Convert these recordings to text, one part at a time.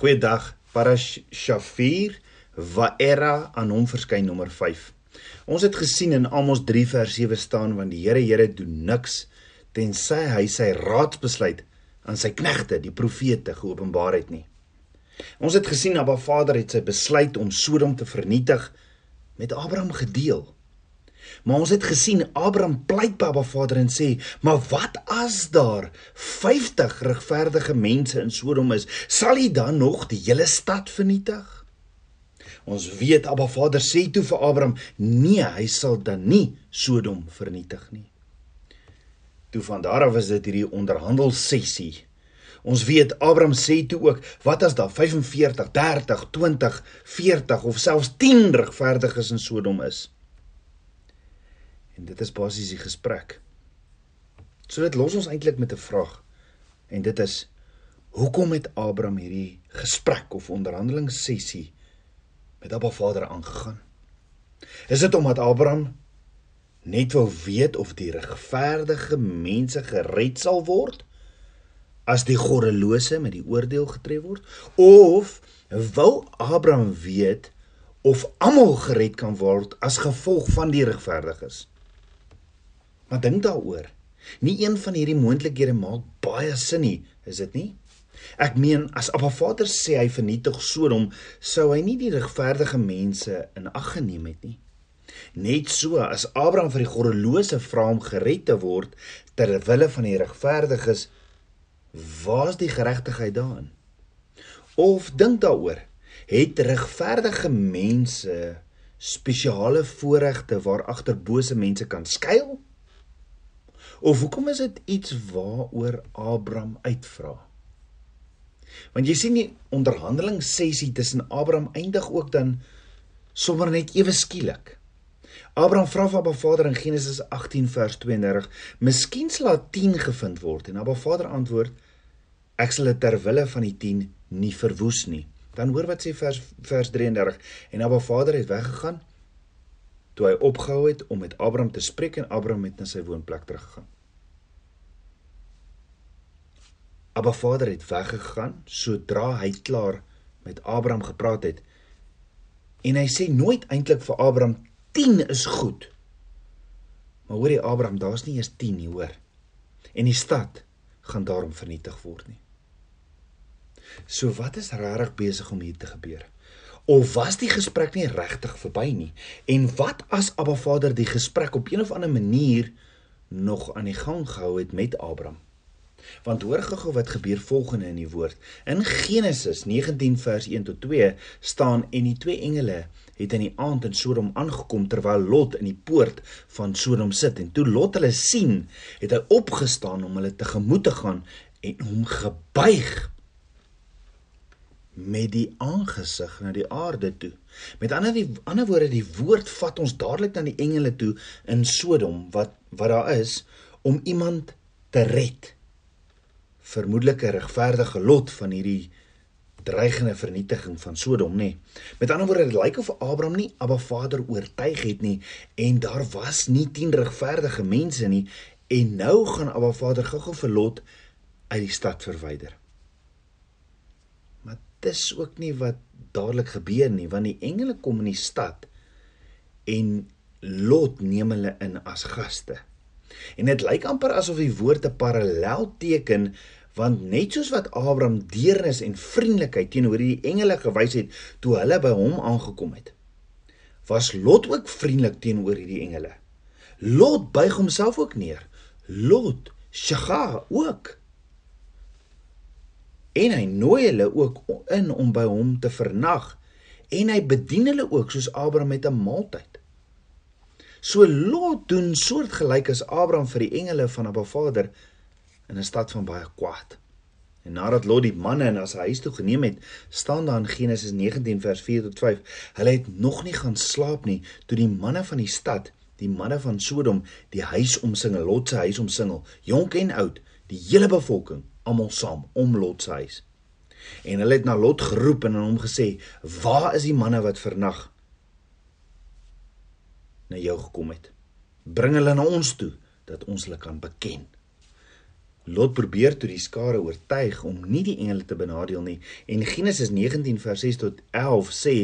Goeiedag. Parashafir Vaera aan hom verskyn nommer 5. Ons het gesien in Amos 3 vers 7 staan want die Here Here doen niks tensy hy sy raadsbesluit aan sy knegte die profete geopenbaar het nie. Ons het gesien Abba Vader het sy besluit om Sodom te vernietig met Abraham gedeel. Maar ons het gesien Abraham pleit by Abba Vader en sê, "Maar wat as daar 50 regverdige mense in Sodom is? Sal hy dan nog die hele stad vernietig?" Ons weet Abba Vader sê toe vir Abraham: "Nee, hy sal dan nie Sodom vernietig nie." Toe van daar af was dit hierdie onderhandel sessie. Ons weet Abraham sê toe ook: "Wat as daar 45, 30, 20, 40 of selfs 10 regverdiges in Sodom is?" En dit is basies die gesprek. So dit los ons eintlik met 'n vraag. En dit is: Hoekom het Abraham hierdie gesprek of onderhandeling sessie met Abba Vader aangegaan? Is dit omdat Abraham net wou weet of die regverdige mense gered sal word as die goddelose met die oordeel getref word of wou Abraham weet of almal gered kan word as gevolg van die regverdiges? Maar dink daaroor. Nie een van hierdie moontlikhede maak baie sin nie, is dit nie? Ek meen as Abba Vader sê hy vernietig Sodom, sou hy nie die regverdige mense in ag geneem het nie. Net so as Abraham vir die goddelose vra om gered te word ter wille van die regverdiges, waar's die geregtigheid daarin? Of dink daaroor, het regverdige mense spesiale voorregte waar agter bose mense kan skuil? Of hoekom is dit iets waaroor Abraham uitvra? Want jy sien die onderhandeling sessie tussen Abraham eindig ook dan sommer net ewe skielik. Abraham vra van Abba Vader in Genesis 18 vers 32: "Miskien sal daar 10 gevind word." En Abba Vader antwoord: "Ek sal dit ter wille van die 10 nie verwoes nie." Dan hoor wat sê vers vers 33: "En Abba Vader het weggegaan toe hy opgehou het om met Abraham te spreek en Abraham het na sy woonplek teruggegaan." Abba Vader het weggegaan sodra hy klaar met Abraham gepraat het. En hy sê nooit eintlik vir Abraham 10 is goed. Maar hoor jy Abraham, daar's nie eers 10 nie, hoor. En die stad gaan daarom vernietig word nie. So wat is regtig besig om hier te gebeur? Of was die gesprek nie regtig verby nie? En wat as Abba Vader die gesprek op een of ander manier nog aan die gang gehou het met Abraham? Want hoor gou wat gebeur volgende in die woord. In Genesis 19 vers 1 tot 2 staan en die twee engele het in die aand in Sodom aangekom terwyl Lot in die poort van Sodom sit en toe Lot hulle sien, het hy opgestaan om hulle tegemoet te gaan en hom gebuig met die aangesig na die aarde toe. Met ander die ander woorde die woord vat ons dadelik na die engele toe in Sodom wat wat daar is om iemand te red vermoedelike regverdige lot van hierdie dreigende vernietiging van Sodom nê. Met ander woorde, dit lyk of Abraham nie Abba Vader oortuig het nie en daar was nie 10 regverdige mense nie en nou gaan Abba Vader gou-gou vir Lot uit die stad verwyder. Dis ook nie wat dadelik gebeur nie, want die engele kom in die stad en Lot neem hulle in as gaste. En dit lyk amper asof die woorde parallel teken want net soos wat Abraham deernis en vriendelikheid teenoor die engele gewys het toe hulle by hom aangekom het was Lot ook vriendelik teenoor hierdie engele. Lot buig homself ook neer. Lot shaga ook en hy nooi hulle ook in om by hom te vernag en hy bedien hulle ook soos Abraham met 'n maaltyd So Lot doen soortgelyk as Abraham vir die engele van Abba Vader in 'n stad van baie kwaad. En nadat Lot die manne na sy huis toe geneem het, staan daar in Genesis 19 vers 4 tot 5, hulle het nog nie gaan slaap nie toe die manne van die stad, die manne van Sodom, die huis omsingel, Lot se huis omsingel, jonk en oud, die hele bevolking almal saam om Lot se huis. En hulle het na Lot geroep en aan hom gesê: "Waar is die manne wat vernag na jou gekom het? Bring hulle na ons toe dat ons hulle kan beken." Lot probeer toe die skare oortuig om nie die engele te benadeel nie. En Genesis 19 vers 6 tot 11 sê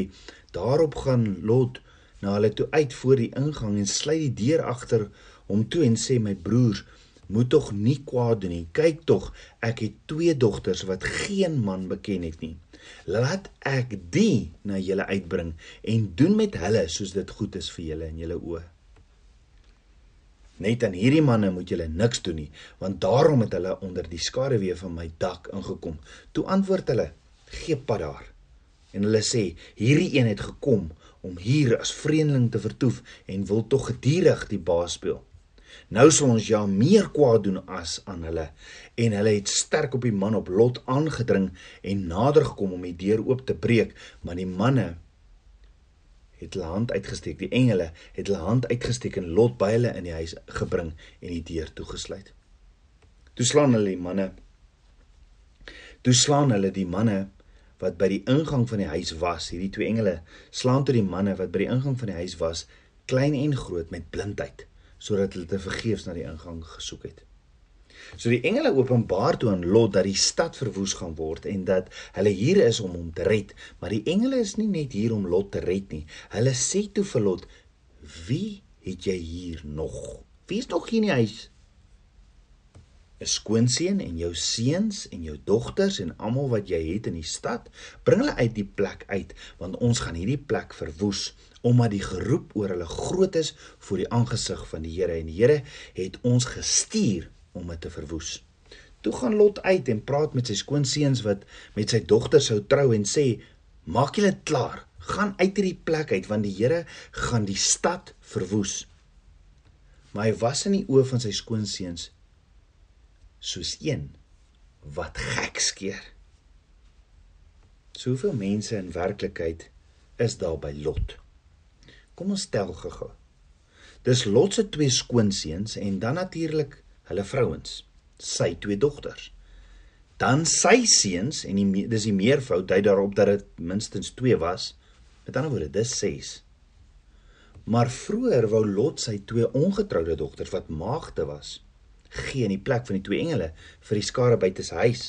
daarop gaan Lot na hulle toe uit voor die ingang en sluit die deur agter hom toe en sê my broers moet tog nie kwaad doen nie. Kyk tog, ek het twee dogters wat geen man beken het nie. Laat ek die na julle uitbring en doen met hulle soos dit goed is vir julle in julle oë. Net aan hierdie manne moet julle niks doen nie, want daarom het hulle onder die skaduwee van my dak ingekom. Toe antwoord hulle: "Gee pad daar." En hulle sê: "Hierdie een het gekom om hier as vreemdeling te vertoef en wil tog gedurig die baas speel." Nou sal ons ja meer kwaad doen as aan hulle. En hulle het sterk op die man op Lot aangedring en nader gekom om die deur oop te breek, maar die manne het hulle hand uitgesteek. Die engele het hulle hand uitgesteek en Lot by hulle in die huis gebring en die deur toegesluit. Toe slaan hulle die manne. Toe slaan hulle die manne wat by die ingang van die huis was. Hierdie twee engele slaan toe die manne wat by die ingang van die huis was, klein en groot met blindheid, sodat hulle te vergeefs na die ingang gesoek het. So die engele openbaar toe aan Lot dat die stad verwoes gaan word en dat hulle hier is om hom te red, maar die engele is nie net hier om Lot te red nie. Hulle sê toe vir Lot: "Wie het jy hier nog? Wie is nog hier in die huis?" 'n skoonseun en jou seuns en jou dogters en almal wat jy het in die stad, bring hulle uit die plek uit, want ons gaan hierdie plek verwoes omdat die geroep oor hulle groot is voor die aangesig van die Here en die Here het ons gestuur om dit te verwoes. Toe gaan Lot uit en praat met sy skoonseuns wat met sy dogter sou trou en sê: "Maak julle klaar, gaan uit hierdie plek uit want die Here gaan die stad verwoes." Maar hy was in die oë van sy skoonseuns soos een wat gek skeer. Soveel mense in werklikheid is daar by Lot. Kom ons tel gou-gou. Dis Lot se twee skoonseuns en dan natuurlik hulle vrouens, sy twee dogters. Dan sy seuns en die dis die meervoud dui daarop dat dit minstens 2 was. Met ander woorde, dis 6. Maar vroeër wou Lot sy twee ongetroude dogters wat maagde was, gee in die plek van die twee engele vir die skare buite sy huis.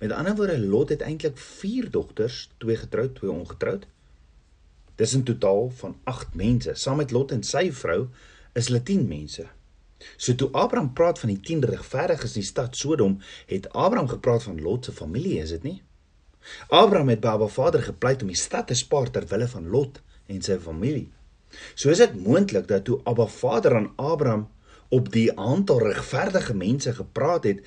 Met ander woorde, Lot het eintlik 4 dogters, twee getroud, twee ongetroud. Dis in totaal van 8 mense. Saam met Lot en sy vrou is hulle 10 mense. So toe Abraham praat van die 10 regverdiges in die stad Sodom, het Abraham gepraat van Lot se familie, is dit nie? Abraham het by Abba Vader gepleit om die stad te spaar ter wille van Lot en sy familie. So is dit moontlik dat toe Abba Vader aan Abraham op die aantal regverdige mense gepraat het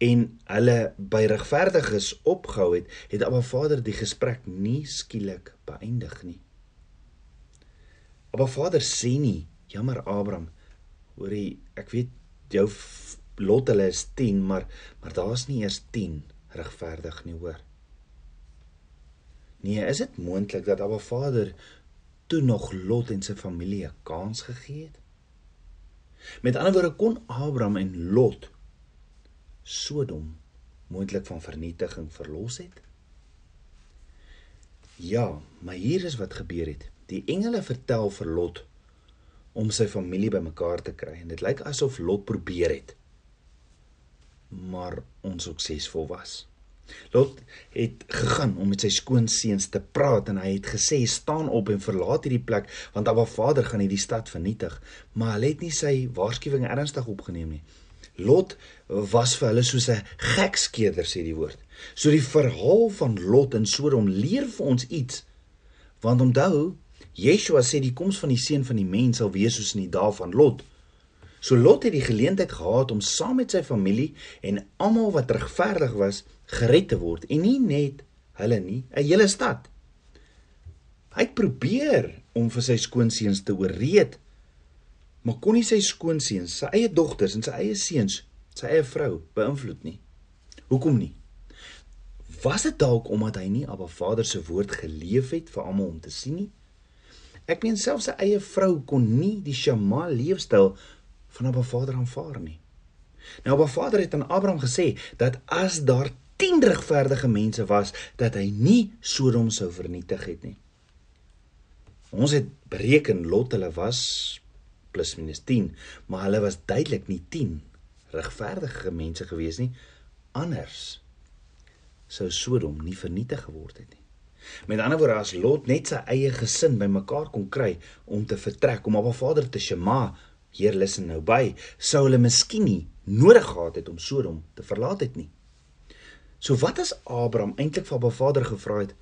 en hulle by regverdiges opgehou het, het Abba Vader die gesprek nie skielik beëindig nie. Abba Vader sê nie, jammer Abraham, hoorie ek weet jou lot hulle is 10 maar maar daar's nie eers 10 regverdig nie hoor. Nee is dit moontlik dat Abba Vader toe nog Lot en sy familie 'n kans gegee het? Met ander woorde kon Abraham en Lot Sodom moontlik van vernietiging verlos het? Ja maar hier is wat gebeur het die engele vertel vir Lot om sy familie bymekaar te kry en dit lyk asof Lot probeer het maar onsuksesvol was. Lot het gegaan om met sy skoonseuns te praat en hy het gesê staan op en verlaat hierdie plek want Abba Vader gaan hierdie stad vernietig, maar hy het nie sy waarskuwing ernstig opgeneem nie. Lot was vir hulle soos 'n gekskeder sê die woord. So die verhaal van Lot en Sodom leer vir ons iets. Want onthou, Yeshua sê die koms van die seun van die mens sal wees soos in die dae van Lot. So Lot het die geleentheid gehad om saam met sy familie en almal wat regverdig was gered te word en nie net hulle nie, 'n hele stad. Hy het probeer om vir sy skoonseuns te ooreed, maar kon nie sy skoonseuns, sy eie dogters en sy eie seuns, sy eie vrou beïnvloed nie. Hoekom nie? Was dit dalk omdat hy nie Abba Vader se woord geleef het vir almal om te sien nie? Ek meen selfs sy eie vrou kon nie die Shema leefstyl van haar vader aanvaar nie. Nou haar vader het aan Abraham gesê dat as daar 10 regverdige mense was, dat hy nie Sodom sou vernietig het nie. Ons het bereken Lot hulle was plus minus 10, maar hulle was duidelik nie 10 regverdige mense gewees nie. Anders sou Sodom nie vernietig geword het nie. Met ander woorde as Lot net sy eie gesin bymekaar kon kry om te vertrek om haar vader te Shema, Heer luister nou by, sou hulle miskien nie nodig gehad het om Sodom te verlaat het nie. So wat as Abraham eintlik vir haar vader gevra het: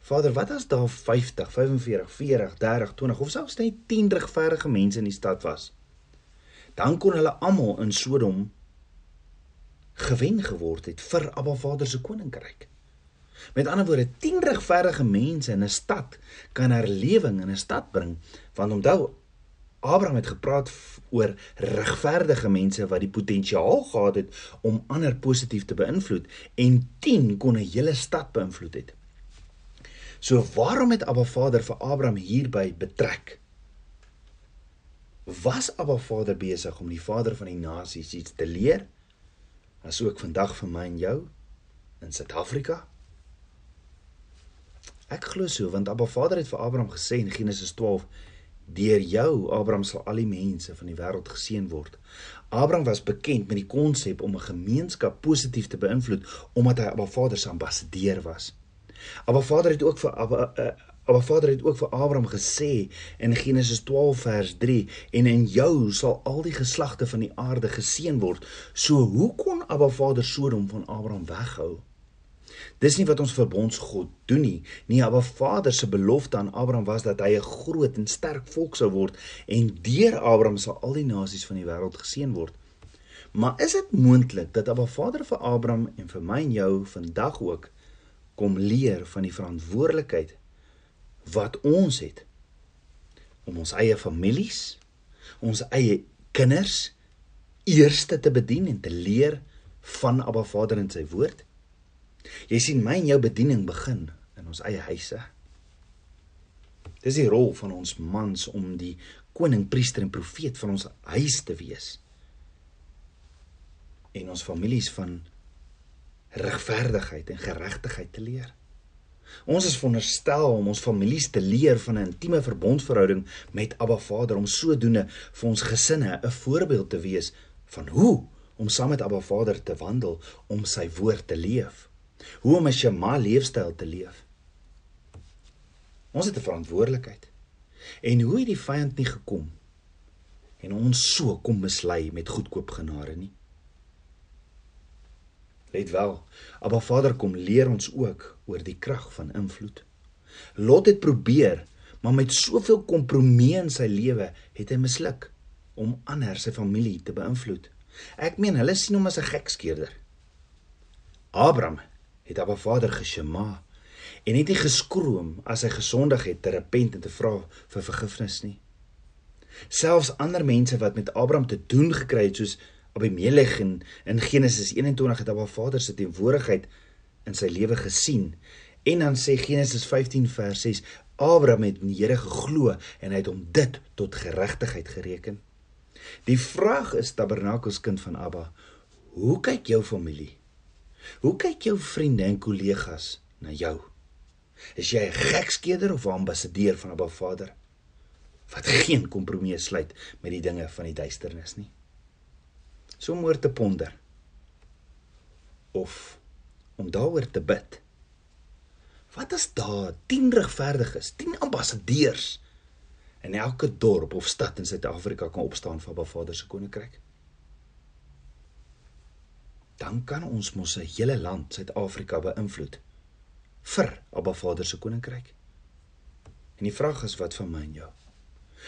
Vader, wat as daar 50, 45, 40, 30, 20 of selfs net 10 regverdige mense in die stad was? Dan kon hulle almal in Sodom gewen geword het vir Abba Vader se koninkryk. Met ander woorde, 10 regverdige mense in 'n stad kan herlewing in 'n stad bring, want onthou Abraham het gepraat oor regverdige mense wat die potensiaal gehad het om ander positief te beïnvloed en 10 kon 'n hele stad beïnvloed het. So waarom het Abba Vader vir Abraham hierby betrek? Was Abba Vader besig om die vader van die nasies iets te leer? Asook vandag vir my en jou in Suid-Afrika? Ek glo so want Abba Vader het vir Abraham gesê in Genesis 12 Deur jou Abraham sal al die mense van die wêreld geseën word. Abraham was bekend met die konsep om 'n gemeenskap positief te beïnvloed omdat hy Abba Vader se ambassadeur was. Maar Vader het ook vir Abba uh, Maar Vader het ook vir Abraham gesê in Genesis 12 vers 3 en in jou sal al die geslagte van die aarde geseën word. So hoe kon Abba Vader Sodom van Abraham weghou? Dis nie wat ons verbondsgod doen nie. Nee, Abba Vader se belofte aan Abraham was dat hy 'n groot en sterk volk sou word en deur Abraham sal al die nasies van die wêreld geseën word. Maar is dit moontlik dat Abba Vader vir Abraham en vir my en jou vandag ook kom leer van die verantwoordelikheid wat ons het om ons eie families, ons eie kinders eerste te bedien en te leer van Abba Vader en sy woord. Jy sien my en jou bediening begin in ons eie huise. Dis die rol van ons mans om die koning, priester en profeet van ons huis te wees. En ons families van regverdigheid en geregtigheid te leer. Ons is veronderstel om ons families te leer van 'n intieme verbondsverhouding met Abba Vader om sodoende vir ons gesinne 'n voorbeeld te wees van hoe om saam met Abba Vader te wandel om sy woord te leef. Hoe om 'n Shema leefstyl te leef. Ons het 'n verantwoordelikheid. En hoe het die vyand nie gekom en ons so kom mislei met goedkoop genade nie? Let wel, Abba Vader kom leer ons ook oor die krag van invloed. Lot het probeer, maar met soveel kompromie in sy lewe het hy misluk om ander sy familie te beïnvloed. Ek meen hulle sien hom as 'n gekskeerder. Abraham het Abba Vader geshema en het nie geskroom as hy gesondig het te repent en te vra vir vergifnis nie. Selfs ander mense wat met Abraham te doen gekry het soos Abimelech in, in Genesis 21 het Abba Vader se teenwoordigheid in sy lewe gesien. En dan sê Genesis 15 vers 6: Abraham het in die Here geglo en hy het hom dit tot geregtigheid gereken. Die vraag is Tabernakels kind van Abba, hoe kyk jou familie? Hoe kyk jou vriende en kollegas na jou? Is jy 'n gekskeder of 'n ambassadeur van Abba Vader? Wat geen kompromie sluit met die dinge van die duisternis nie so om oor te ponder of om daaroor te bid. Wat as daar 10 regverdiges, 10 ambassadeurs in elke dorp of stad in Suid-Afrika kan opstaan vir Baba Vader se koninkryk? Dan kan ons mos 'n hele land Suid-Afrika beïnvloed vir Baba Vader se koninkryk. En die vraag is wat van my en jou?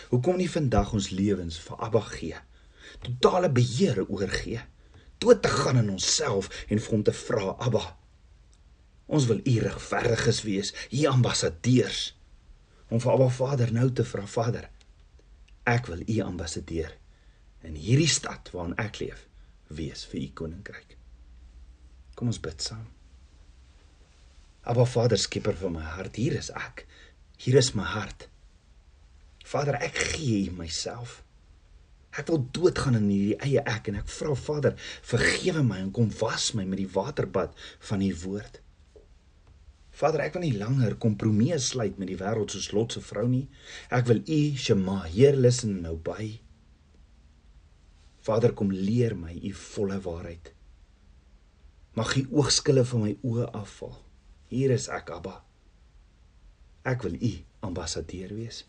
Hoekom nie vandag ons lewens vir Abba gee? totale beheer oorgee. Dood te gaan in onsself en vir hom te vra, Abba. Ons wil u regverdiges wees, u ambassadeurs. Om vir Abba Vader nou te vra, Vader, ek wil u ambassadeur in hierdie stad waarin ek leef wees vir u koninkryk. Kom ons bid saam. Abba Vader, skieper van my hart, hier is ek. Hier is my hart. Vader, ek gee u myself. Ek wil doodgaan in hierdie eie ek en ek vra Vader, vergewe my en kom was my met die waterbad van u woord. Vader, ek wil nie langer kompromie sluit met die wêreld soos Lot se vrou nie. Ek wil u Shema, Heer, luister nou by. Vader, kom leer my u volle waarheid. Mag u oogskille van my oë afval. Hier is ek, Abba. Ek wil u ambassadeur wees.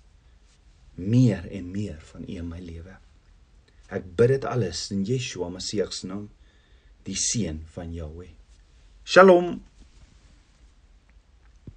Meer en meer van u in my lewe. Ek bid dit alles in Yeshua Messie se naam, die seun van Jahweh. Shalom.